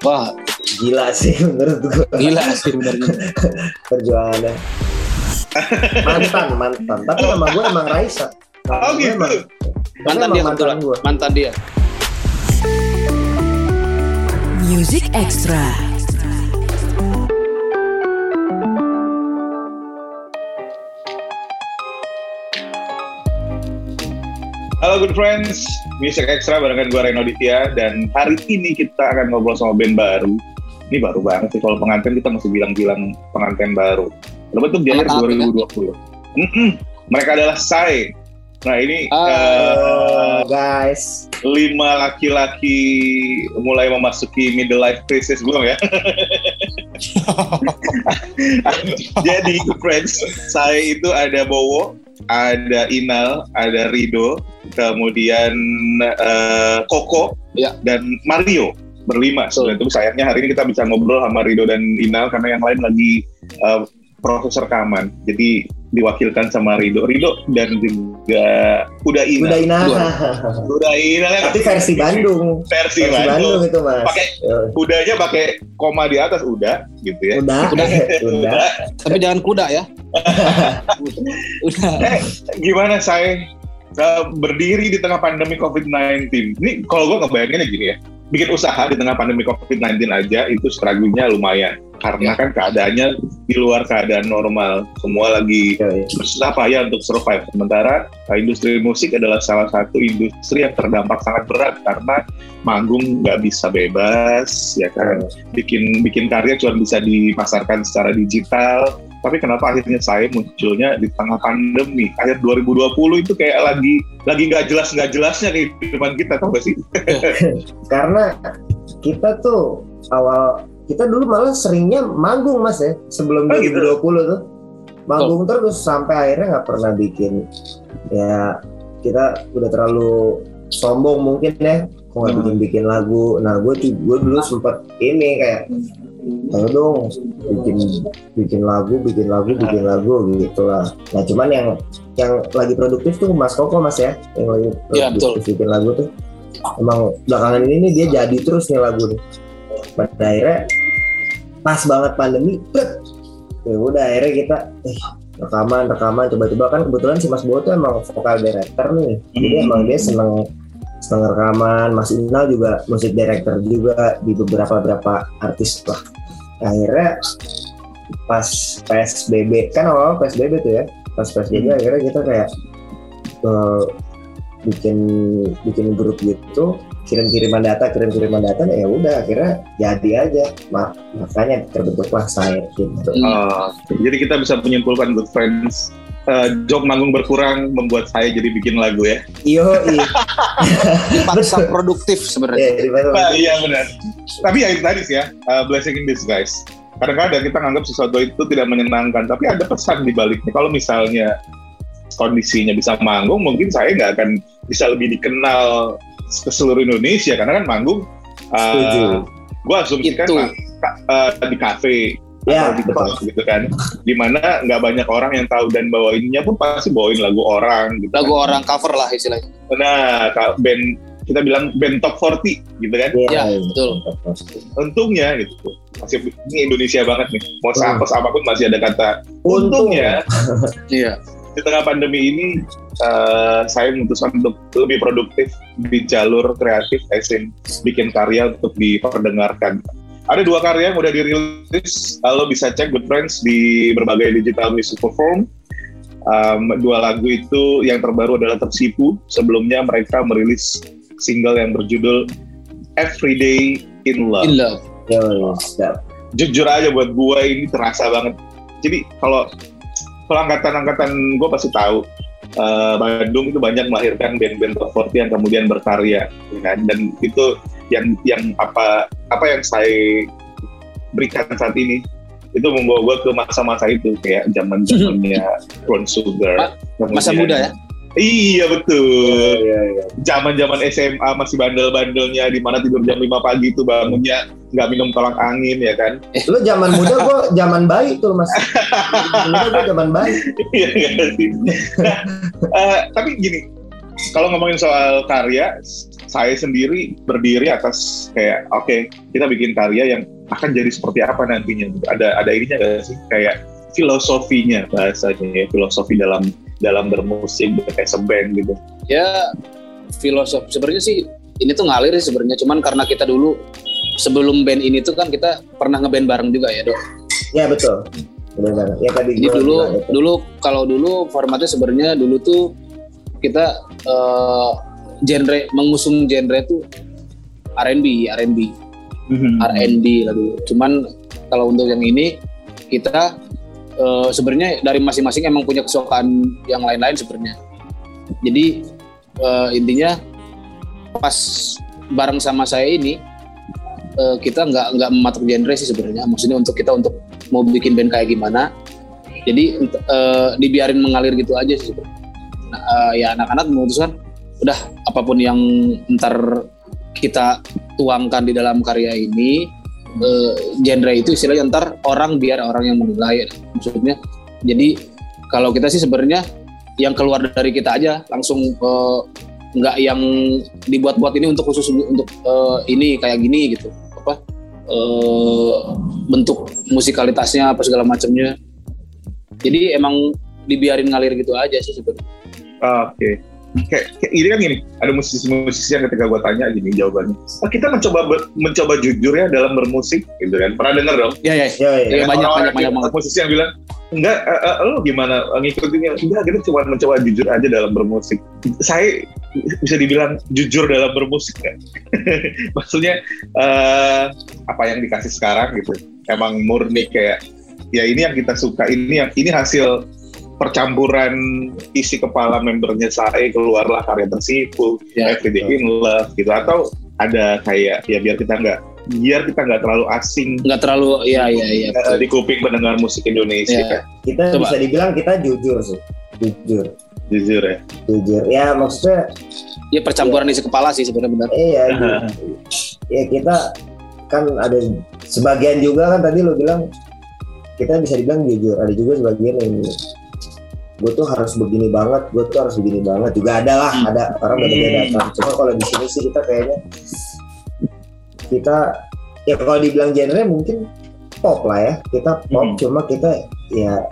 Wah, Gila sih menurut gue gila sih benernya. perjuangannya. mantan, mantan. Tapi nama gue emang Raisa. Nama Oh gue gitu. emang- Mantan dia kebetulan. gue. Mantan dia. Music Extra. Halo good friends, Music Extra barengan gue Reno Ditya dan hari ini kita akan ngobrol sama band baru. Ini baru banget sih kalau pengantin kita masih bilang-bilang pengantin baru. Terbentuk di akhir Mantap, ya. 2020. Mm-mm. Mereka adalah Sai. Nah ini eh, guys. lima laki-laki mulai memasuki middle life crisis belum ya? Jadi friends, saya itu ada Bowo, ada Inal, ada Rido, kemudian eh, Koko, Ya. dan Mario berlima. Sebenarnya itu sayangnya hari ini kita bisa ngobrol sama Rido dan Inal karena yang lain lagi eh, proses rekaman. Jadi diwakilkan sama Rido, Rido dan juga Uda Inal. Udah Ina. Uda Inal ya, Tapi versi Bandung. versi, Versi Bandung Bandung. itu mas. Pakai Yo, udahnya pakai koma di atas udah gitu ya. Udah, Udah. udah. Tapi jangan kuda ya. Udah. Eh, gimana saya uh, berdiri di tengah pandemi COVID-19? Ini kalau gue ngebayanginnya gini ya, bikin usaha di tengah pandemi COVID-19 aja itu struggle-nya lumayan. Karena kan keadaannya di luar keadaan normal. Semua lagi Yo, yo. bersusah payah untuk survive. Sementara uh, industri musik adalah salah satu industri yang terdampak sangat berat karena manggung nggak bisa bebas, ya kan. Bikin bikin karya cuma bisa dipasarkan secara digital. Tapi kenapa akhirnya saya munculnya di tengah pandemi? Akhir 2020 itu kayak lagi lagi nggak jelas nggak jelasnya kehidupan kita, tau gak sih? Karena kita tuh awal kita dulu malah seringnya manggung mas ya sebelum Oh, gitu. 2020 tuh manggung terus sampai akhirnya nggak pernah bikin ya kita udah terlalu sombong mungkin ya kok nggak Hmm. bikin bikin lagu nah gue gue dulu sempet ini kayak ayo dong bikin bikin lagu bikin lagu bikin lagu gitu lah. Nah cuman yang yang lagi produktif tuh Mas Koko Mas ya. Yang lagi Iya, betul. produktif bikin lagu tuh. Emang belakangan ini nih dia jadi terus nih lagu nih. Pada akhirnya pas banget pandemi ya udah akhirnya kita eh rekaman rekaman. Coba-coba kan kebetulan si Mas Bowo tuh emang vokal director nih. Jadi Hmm. emang dia seneng seneng rekaman. Mas Inal juga musik director juga di beberapa beberapa artis lah. Akhirnya pas PSBB kan awal PSBB tuh ya. Pas PSBB Hmm. akhirnya kita kayak eh, bikin bikin grup gitu. Kirim-kiriman data kirim-kiriman data ya udah akhirnya jadi aja. Ma- makanya terbentuklah saya gitu. Uh, jadi kita bisa menyimpulkan good friends. Uh, job manggung berkurang membuat saya jadi bikin lagu ya. iyo iya Dipaksa produktif sebenarnya. mana Nah, iya benar. Tapi ya itu tadi sih ya, uh, blessing in disguise. Kadang-kadang kita nganggap sesuatu itu tidak menyenangkan, tapi ada pesan di baliknya. Kalau misalnya kondisinya bisa manggung, mungkin saya nggak akan bisa lebih dikenal ke seluruh Indonesia karena kan manggung. Setuju. Uh, gue asumsikan Itu. uh, di kafe ya atau di gitu kan, di mana nggak banyak orang yang tahu dan bawainnya pun pasti bawain lagu orang. Gitu Lagu kan. orang cover lah istilahnya. Nah, band kita bilang band top 40 gitu kan Ya, betul. untungnya gitu masih ini Indonesia banget nih mau Hmm. sapos apa pun masih ada kata Untung untungnya Iya. di tengah pandemi ini eh, saya memutuskan untuk lebih produktif di jalur kreatif esin bikin karya untuk diperdengarkan ada dua karya yang udah dirilis lo bisa cek Good Friends di berbagai digital music platform Um, dua lagu itu yang terbaru adalah Tersipu sebelumnya mereka merilis single yang berjudul Everyday in Love In love. Yo, sedap. jujur aja buat gua ini terasa banget. Jadi kalau kalau angkatan-angkatan gue pasti tahu eh, Bandung itu banyak melahirkan band-band top 40 yang kemudian berkarya, ya kan? Dan itu yang yang apa apa yang saya berikan saat ini itu membawa gue ke masa-masa itu kayak zaman zamannya Brown Sugar. Masa muda ya. Iya betul Iya, iya. zaman zaman SMA masih bandel-bandelnya di mana tidur jam 5 pagi itu bangunnya nggak minum tolak angin ya kan Lu zaman muda gua zaman bayi tuh mas. Zaman muda gua zaman. Iya sih? Nah, eh, tapi gini kalau ngomongin soal karya, saya sendiri berdiri atas kayak oke kita bikin karya yang akan jadi seperti apa nantinya. Ada ada ininya gak sih kayak filosofinya bahasanya ya filosofi dalam dalam bermusik kayak seband gitu. Ya filosofi sebenarnya sih ini tuh ngalir sih sebenarnya cuman karena kita dulu sebelum band ini tuh kan kita pernah ngeband bareng juga ya dok. Ya betul. Benar-benar. Ya tadi Jadi gua dulu dulu kalau dulu formatnya sebenarnya dulu tuh kita eh, genre mengusung genre tuh R&B, R&B, R&B lagu. Cuman kalau untuk yang ini kita eh, sebenarnya dari masing-masing emang punya kesukaan yang lain-lain sebenarnya. Jadi eh, intinya pas bareng sama saya ini eh, kita nggak nggak mematok genre sih sebenarnya. Maksudnya untuk kita untuk mau bikin band kayak gimana. Jadi eh, dibiarin mengalir gitu aja sih. sebenarnya. Eh, ya anak-anak memutuskan udah apa pun yang ntar kita tuangkan di dalam karya ini eh, genre itu istilahnya ntar orang biar orang yang menilai. Maksudnya jadi kalau kita sih sebenarnya yang keluar dari kita aja langsung eh, nggak yang dibuat-buat ini untuk khusus untuk eh, ini kayak gini gitu. Apa eh, bentuk musikalitasnya apa segala macamnya. Jadi emang dibiarin ngalir gitu aja sih sebenarnya Oke. Kayak, kayak ini kan gini, ada musisi-musisi yang ketika gue tanya gini jawabannya, "Ah, kita mencoba ber- mencoba jujur ya dalam bermusik, gitu kan? Pernah dengar dong? ya ya Ya, ya. Iya, banyak, banyak, banyak Musisi yang bilang, enggak, eh, eh, lo gimana ngikutinnya? Enggak, kita cuma mencoba jujur aja dalam bermusik. Saya bisa dibilang jujur dalam bermusik kan? Maksudnya eh, apa yang dikasih sekarang gitu, emang murni kayak ya ini yang kita suka, ini yang ini hasil percampuran isi kepala membernya saya keluarlah karya tersipu, Ya, Everyday in Love gitu atau ada kayak ya biar kita nggak biar kita nggak terlalu asing nggak terlalu ya ya ya eh, di kuping pendengar musik Indonesia Ya. Kita Coba. bisa dibilang kita jujur sih. Jujur. jujur ya Jujur. Ya maksudnya ya percampuran isi kepala sih sebenarnya benar eh ya, ya kita kan ada sebagian juga kan tadi lo bilang kita bisa dibilang jujur. Ada juga sebagian yang gue tuh harus begini banget, gue tuh harus begini banget. Juga ada lah, ada orang beda-beda Hmm. kan. Cuma kalau di sini sih kita kayaknya kita ya kalau dibilang genre mungkin pop lah ya. Kita pop, Hmm. cuma kita ya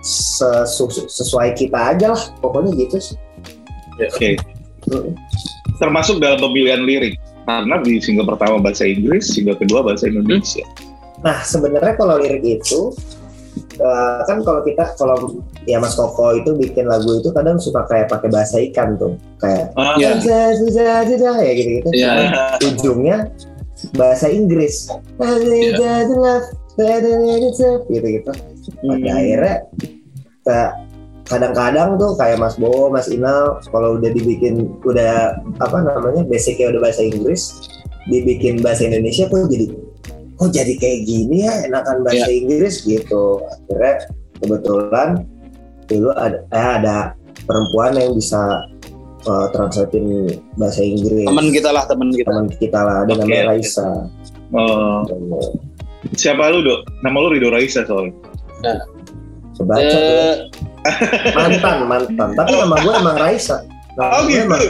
sesu- sesuai kita aja lah. Pokoknya gitu sih. oke Hmm. termasuk dalam pemilihan lirik karena di single pertama bahasa Inggris single kedua bahasa Indonesia Nah sebenarnya kalau lirik itu eh, kan kalau kita kalau ya Mas Koko itu bikin lagu itu kadang suka kayak pakai bahasa ikan tuh kayak Ah, Iya. "Zah, zah, zah, zah," ya gitu gitu. Iya. Ujungnya bahasa Inggris. Gitu gitu. Pada akhirnya kayak kadang-kadang tuh kayak Mas Bowo, Mas Inal kalau udah dibikin udah apa namanya basicnya udah bahasa Inggris dibikin bahasa Indonesia kok jadi kok jadi kayak gini ya enakan bahasa Inggris gitu. Akhirnya kebetulan dulu ada eh, ada perempuan yang bisa uh, translatein bahasa Inggris. Teman kita lah teman kita. Teman kita lah ada Oke. namanya Raisa. Oh, siapa lu dok? Nama lu Rido Raisa soalnya kebaca tuh ya. Eh, mantan mantan. Tapi nama gue emang Raisa. Nama oh gitu. emang,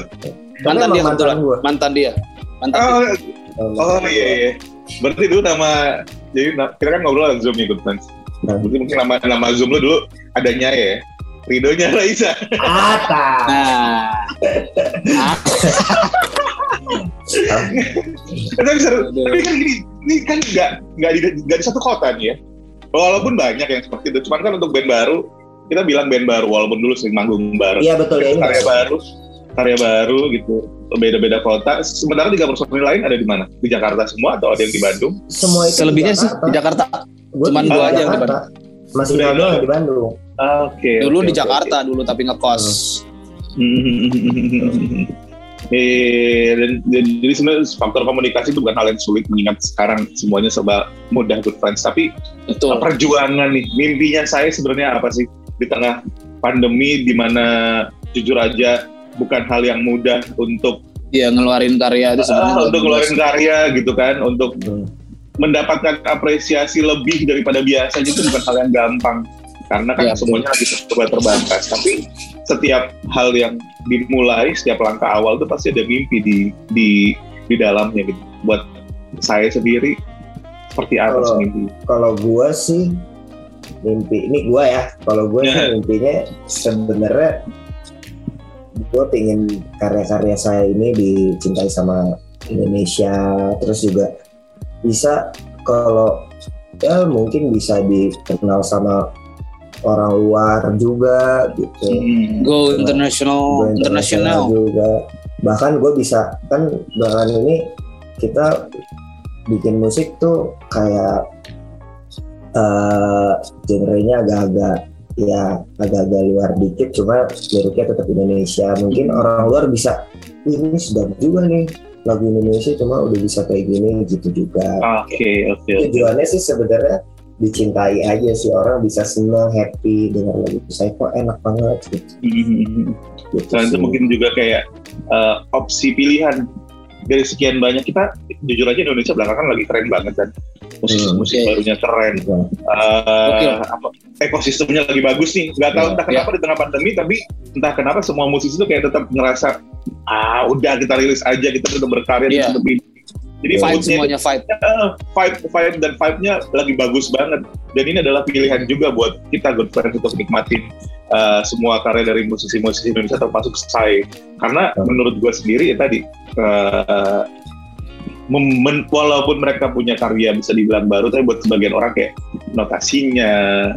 mantan dia mantan kebetulan. gue mantan dia. Mantan dia. oh, oh iya iya berarti dulu nama jadi kita kan ngobrol lewat zoom nih good friends. Nah. berarti mungkin nama nama zoom lu dulu adanya ya? Ridonya Raisa. Ata nah. Ah, tapi, seru- tapi kan gini, ini kan nggak nggak di, nggak di satu kota nih ya. Walaupun banyak yang seperti itu, cuman kan untuk band baru kita bilang band baru walaupun dulu sering manggung bareng. iya betul ya ini karya baru, karya baru gitu, beda-beda kota. Sementara tiga personil lain ada di mana? Di Jakarta semua atau ada yang di Bandung? semua itu selebihnya sih di Jakarta Gua cuman gua aja yang di Jakarta. masih Udah, yang di Bandung Oke. dulu di Jakarta dulu tapi ngekos oke. Eh, dan, dan- jadi sebenarnya faktor komunikasi itu bukan hal yang sulit mengingat sekarang semuanya serba mudah good friends. Tapi betul perjuangan nih mimpinya saya sebenarnya apa sih di tengah pandemi di mana jujur aja bukan hal yang mudah untuk ya ngeluarin karya itu sebenarnya ah, untuk ngeluarin karya gitu kan untuk Hmm. mendapatkan apresiasi lebih daripada biasanya itu bukan hal yang gampang karena kan Ya, betul. semuanya lagi serba terbatas tapi setiap hal yang dimulai setiap langkah awal tuh pasti ada mimpi di di di dalamnya gitu buat saya sendiri seperti apa Kalau- sih mimpi kalau gue sih mimpi ini gue ya kalau gue sih Ya. mimpinya sebenarnya gue pengen karya-karya saya ini dicintai sama Indonesia terus juga bisa kalau ya mungkin bisa dikenal sama orang luar juga gitu Hmm. Go international, Gue international. juga bahkan gue bisa kan bahkan ini kita bikin musik tuh kayak eh genrenya agak-agak ya agak-agak luar dikit cuma liriknya tetap Indonesia mungkin orang luar bisa "Wih, ini sedap juga nih lagu Indonesia cuma udah bisa kayak gini gitu juga oke oke oke. tujuannya sih sebenarnya dicintai aja sih orang bisa senang happy dengan lagu saya kok enak banget gitu, Hmm. gitu Selain itu mungkin juga kayak eh, opsi pilihan dari sekian banyak kita jujur aja Indonesia belakangan lagi keren banget kan musik Hmm, musik oke. barunya keren Gitu. Eh, Oke. apa, ekosistemnya lagi bagus nih nggak tahu Ya, entah kenapa di tengah pandemi tapi entah kenapa semua musisi itu kayak tetap ngerasa ah udah kita rilis aja kita udah berkarya Iya. tetap ini jadi Fight moodnya semuanya fight. Eh, vibe vibe dan vibe-nya lagi bagus banget dan ini adalah pilihan juga buat kita good friends untuk nikmatin uh, semua karya dari musisi-musisi Indonesia termasuk saya karena Hmm. menurut gue sendiri ya tadi uh, mem- walaupun mereka punya karya bisa dibilang baru tapi buat sebagian orang kayak notasinya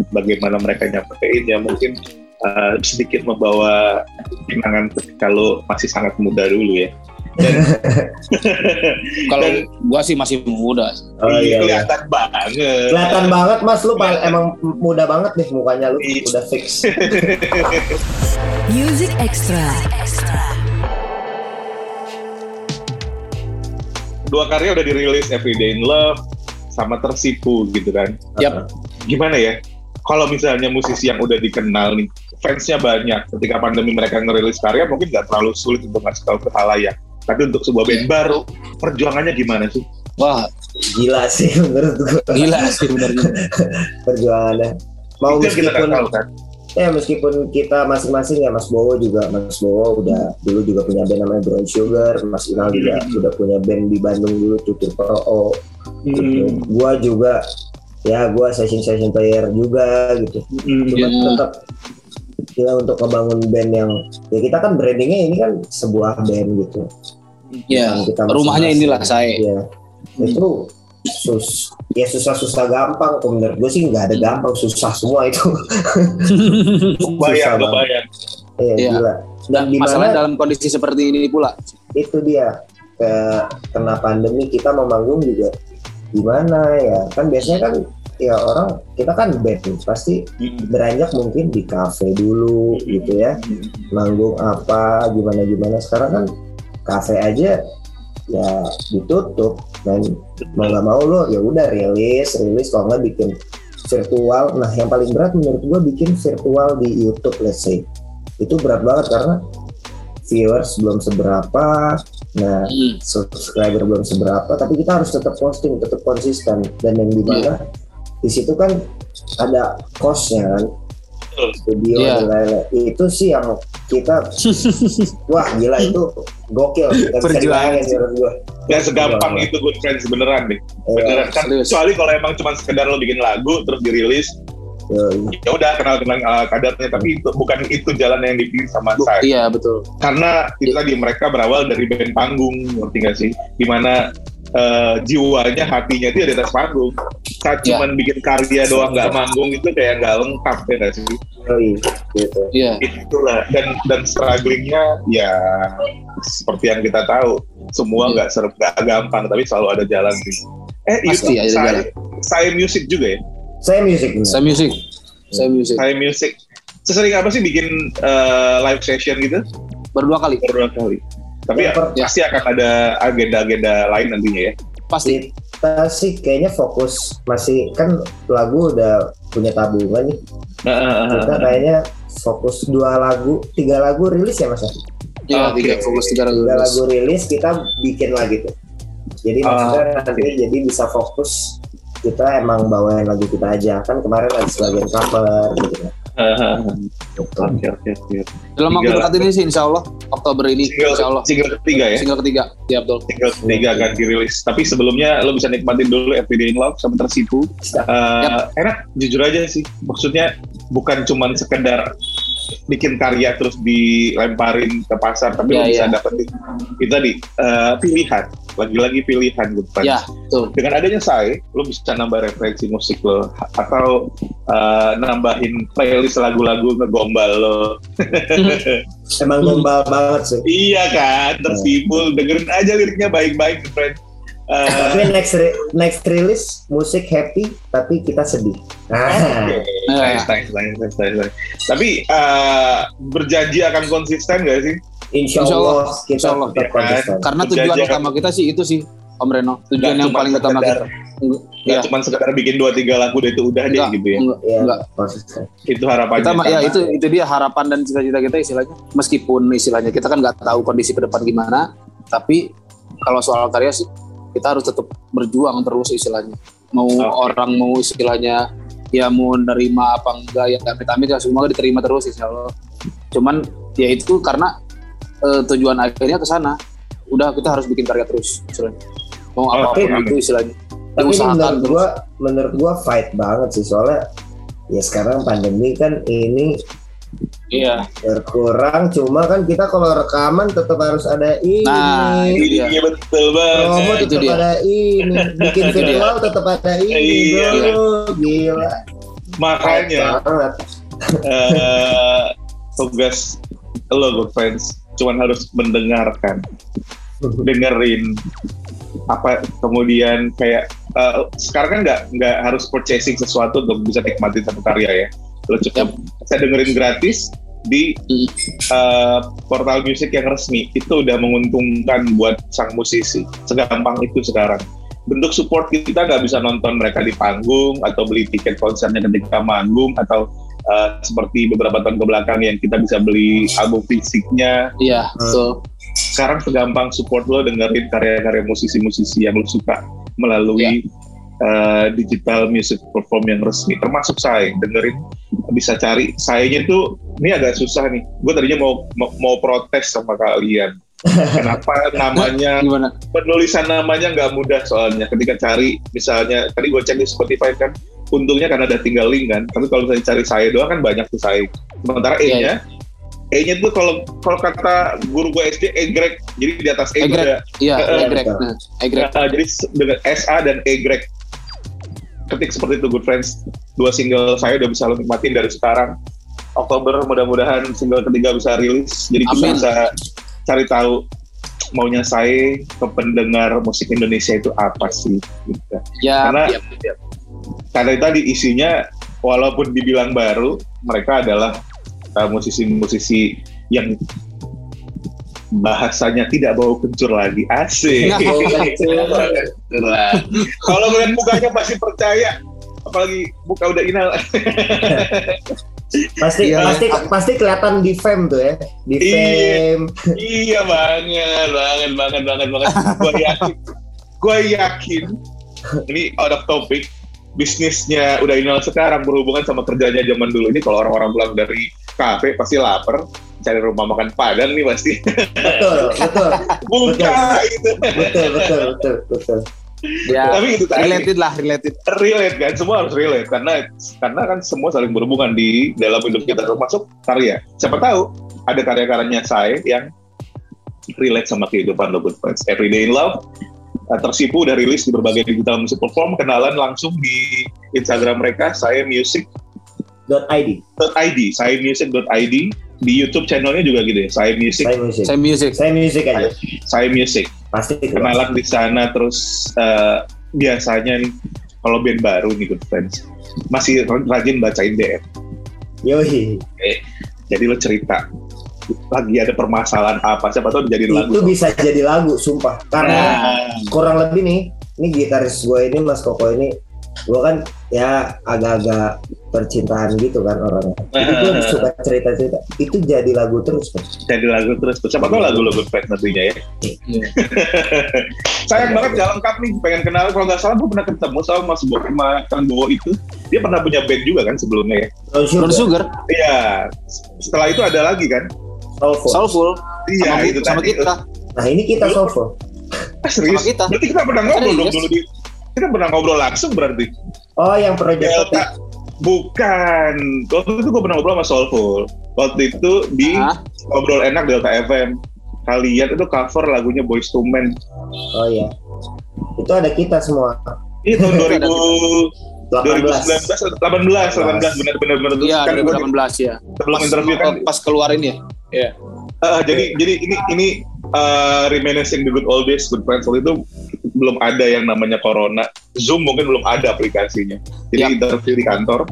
bagaimana mereka nyampeinnya mungkin uh, sedikit membawa kenangan ketika lo masih sangat muda dulu ya Kalau gua sih masih muda. Oh iya, iya. kelihatan banget Kelihatan banget mas lu pal- emang muda banget nih mukanya lu Iya. udah fix. Music Extra. Dua karya udah dirilis Everyday in Love sama Tersipu gitu kan. Yap. Gimana ya? Kalau misalnya musisi yang udah dikenal nih, fansnya banyak. Ketika pandemi mereka ngerilis karya mungkin nggak terlalu sulit untuk ngasih tahu ke halayak. Tapi untuk sebuah band baru, perjuangannya gimana sih? Wah, Gila sih menurut gua gila sih benernya. perjuangannya. Mau yang kita meskipun nggak tahu kan. Ya meskipun kita masing-masing ya Mas Bowo juga Mas Bowo udah dulu juga punya band namanya Brown Sugar, Mas Inal juga Hmm. udah punya band di Bandung dulu Tutur Pro O. Gitu. Hmm. Gua juga ya gua session session player juga gitu. Hmm. Cuma Ya. tetap ya untuk ngebangun band yang ya kita kan brandingnya ini kan sebuah band gitu. Ya, kita rumahnya inilah saya. Iya. Itu sus ya susah-susah gampang kok menurut gue sih nggak ada gampang susah semua itu. Bayang, Susah bayang. Iya Iya. gila. Dan di Masalah mana dalam kondisi seperti ini pula. itu dia ke kena pandemi kita mau manggung juga gimana ya? Kan biasanya kan ya orang kita kan band nih, pasti beranjak mungkin di kafe dulu gitu ya. Manggung apa gimana gimana sekarang kan kafe aja ya ditutup. Dan mau nggak mau lo ya udah rilis rilis. Kalau nggak bikin virtual. Nah yang paling berat menurut gua bikin virtual di YouTube let's say. Itu berat banget karena viewers belum seberapa. Nah Hmm. subscriber belum seberapa. Tapi kita harus tetap posting tetap konsisten. Dan yang di mana di situ kan ada costnya kan. Studio Iya. dan lain-lain itu sih yang kita wah gila itu gokil kita Perjuangan gua Gak segampang Iya. itu good friends beneran deh. Iya, Beneran kan. serius. Kecuali kalau emang cuma sekedar lo bikin lagu terus dirilis, iya. ya udah kenal kenal uh, kadarnya. Tapi itu bukan itu jalan yang dipilih sama saya. Iya, betul. karena itu tadi mereka berawal dari band panggung ngerti gak sih di mana eh, jiwanya hatinya itu ada di atas panggung saat Ya. cuman bikin karya doang nggak manggung itu kayak nggak lengkap ya gak sih gitu Iya. itulah dan dan strugglingnya ya seperti yang kita tahu semua Iya. nggak serem nggak gampang tapi selalu ada jalan sih eh Pasti itu saya jalan. saya music juga ya saya musik bener. Saya musik. Saya musik. saya music sesering apa sih bikin eh, live session gitu Baru dua kali. berdua kali tapi Ya, per- pasti akan ada agenda-agenda lain nantinya ya Pasti. Kita sih kayaknya fokus masih kan lagu udah punya tabungan nih. Kita kayaknya fokus dua lagu tiga lagu rilis ya mas ya? Iya, Oke. tiga fokus tiga lagu. tiga lagu rilis kita bikin lagi tuh. Jadi Ah, maksudnya nanti jadi bisa fokus kita emang bawain lagu kita aja. Kan kemarin ada sebagian cover gitu kan. Oke oke oke. Dalam waktu dekat ini sih insya Allah Oktober ini Single, insya Allah single ketiga ya. single ketiga ya betul Single ketiga akan dirilis. Tapi sebelumnya lo bisa nikmatin dulu Everyday in Love sama tersipu. Eh, Enak, jujur aja sih. Maksudnya bukan cuman sekedar bikin karya terus dilemparin ke pasar, tapi lo Ya, bisa ya. dapetin itu tadi eh, pilihan. Lagi-lagi pilihan gitu kan. ya betul Dengan adanya saya, lo bisa nambah referensi musik lo atau eh, nambahin playlist lagu-lagu ngegombal lo. Emang gombal banget sih. iya kan, tersipu. Dengerin aja liriknya baik-baik, friend. Eh, Tapi next re- next release musik happy tapi kita sedih. Nah, Oke, nice, nice, nice, nice, nice, nice. Tapi eh, berjanji akan konsisten gak sih? insya Insya Allah, Allah kita insya Allah. tetap Ya kan? konsisten. karena Berjanji tujuan akan- utama kita sih itu sih Om Reno tujuan yang paling utama sekedar- kita Nggak Iya. cuma sekedar bikin dua tiga lagu deh itu udah deh Enggak, gitu ya. enggak, Ya, enggak. konsisten. Itu harapannya. kita ya itu itu dia harapan dan cita-cita kita istilahnya meskipun istilahnya kita kan nggak tahu kondisi ke depan gimana tapi kalau soal karya sih kita harus tetap berjuang terus istilahnya. Mau Oke. orang mau istilahnya ya mau nerima apa enggak ya amit-amit ya semua diterima terus insya Allah cuman ya itu karena eh, tujuan akhirnya ke sana. Udah kita harus bikin karya terus istilahnya. Mau Oke, apa pun amin. itu istilahnya. Tapi menurut terus. gua, menurut gua fight banget sih. Soalnya ya sekarang pandemi kan ini iya berkurang cuma kan kita kalau rekaman tetap harus ada ini Nah. Iya betul promo banget. itu tetap dia. ada ini bikin virtual tetap ada ini Iya. bro gila Makanya eh, tugas lo good friends cuman harus mendengarkan, dengerin apa kemudian kayak eh, sekarang kan nggak nggak harus purchasing sesuatu untuk bisa nikmatin satu karya ya. Lo cukup saya dengerin gratis di eh, portal musik yang resmi itu udah menguntungkan buat sang musisi. Segampang itu sekarang. Bentuk support kita nggak bisa nonton mereka di panggung atau beli tiket konsernya ketika manggung atau eh, seperti beberapa tahun ke belakang yang kita bisa beli album fisiknya. iya betul Sekarang segampang support lo dengerin karya-karya musisi-musisi yang lo suka melalui eh, digital music platform yang resmi. Termasuk saya dengerin bisa cari. Sayanya tuh ini agak susah nih. Gue tadinya mau mau, mau protes sama kalian. Kenapa namanya gimana? penulisan namanya nggak mudah soalnya. Ketika cari misalnya tadi gue cek di Spotify kan untungnya karena ada tinggal link kan. Tapi kalau misalnya cari saya doang kan banyak tuh saya. Sementara Iya, E-nya E-nya tuh kalau kalau kata guru gue SD egrek jadi di atas E Egrek. ada iya egrek nah egrek Nah, jadi s- dengan SA dan egrek ketik seperti itu good friends dua single saya udah bisa lo nikmatin dari sekarang Oktober mudah-mudahan single ketiga bisa rilis jadi kita bisa cari tahu maunya saya ke pendengar musik Indonesia itu apa sih gitu. ya Karena- iya, iya. karena tadi isinya walaupun dibilang baru mereka adalah uh, musisi-musisi yang bahasanya tidak bau kencur lagi asik Nah. Kalau melihat mukanya pasti percaya apalagi muka udah inal. Pasti Iya. pasti pasti kelihatan di fame tuh ya. Di Iya. fame. Iya banget banget banget banget banget. Gue yakin gue yakin ini out of topic. Bisnisnya udah inal sekarang berhubungan sama kerjanya zaman dulu ini. Kalau orang-orang pulang dari kafe pasti lapar. Cari rumah makan padang nih pasti. Betul betul. Buka gitu. Betul betul betul betul ya. Tapi itu tadi. Related lah related. Relate kan semua harus relate. Karena karena kan semua saling berhubungan di dalam hidup kita termasuk karya. Siapa tahu ada karya-karyanya saya yang relate sama kehidupan lo good friends. Everyday in Love uh, tersipu udah rilis di berbagai digital music platform. Kenalan langsung di Instagram mereka saya music dot id .id saya music.id di YouTube channelnya juga gitu ya saya music. Saya musik saya music. Saya musik aja. Saya music. Pasti kenalan di sana terus eh, biasanya nih kalau band baru nih good friends masih rajin bacain DM yoi. Jadi lo cerita lagi ada permasalahan apa siapa tahu dijadiin lagu. Itu bisa jadi lagu sumpah. Karena Nah, kurang lebih nih ini gitaris gue ini mas koko ini gue kan ya agak-agak percintaan gitu kan orangnya. Jadi gue suka cerita-cerita. Itu jadi lagu terus kan. Jadi lagu terus. Siapa tahu lagu lo Friends nantinya ya. Iya. Sayang banget gak lengkap nih. Pengen kenal. Kalau nggak salah gue pernah ketemu sama Mas Bo, sama Kang Bowo itu. Dia pernah punya band juga kan sebelumnya ya. Brown Sugar, Sugar, Iya. Setelah itu ada lagi kan. Soulful. Soulful, Iya sama, itu sama tadi. kita. Nah ini kita Soulful. Ah, serius? sama kita. Berarti kita pernah ngobrol dong dulu di. Kita pernah ngobrol langsung berarti. Oh yang Project Kopi. Delta. Bukan. Waktu itu gue pernah ngobrol sama Soulful. Waktu itu di Ah, ngobrol enak Delta FM. Kalian itu cover lagunya Boys to Men. Oh iya. Itu ada kita semua. Ini tahun 2000, 18. 2019, 18, 18 benar-benar benar. iya kan gua 2018 ya. sebelum Pas, interview kan. pas keluarin ya. Iya. Eh, jadi jadi ini ini uh, reminiscing the good old days good friends itu belum ada yang namanya corona. Zoom mungkin belum ada aplikasinya. Jadi Yap. interview di kantor.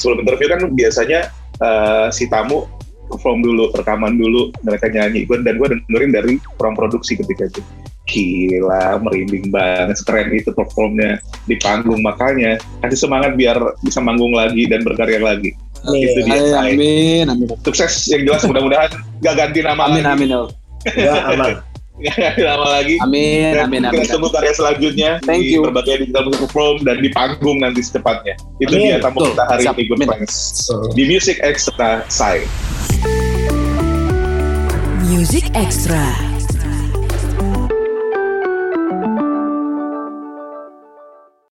Sebelum interview kan biasanya uh, si tamu perform dulu, rekaman dulu, mereka nyanyi. Gue dan gue dengerin dari ruang produksi ketika itu. Gila, merinding banget, keren itu performnya di panggung. Makanya kasih semangat biar bisa manggung lagi dan berkarya lagi. Nih, Itu dia, Say. Amin, amin. Sukses yang jelas mudah-mudahan gak ganti nama Amin, lagi. amin. El. enggak aman. Gak ganti nama lagi. Amin, Dan amin, kita amin. tunggu karya selanjutnya Thank di you. berbagai digital music platform dan di panggung nanti secepatnya. Itu Amin. dia tamu Betul. kita hari Siap. ini Good Amin. Friends. Di Music Extra Side. Music Extra.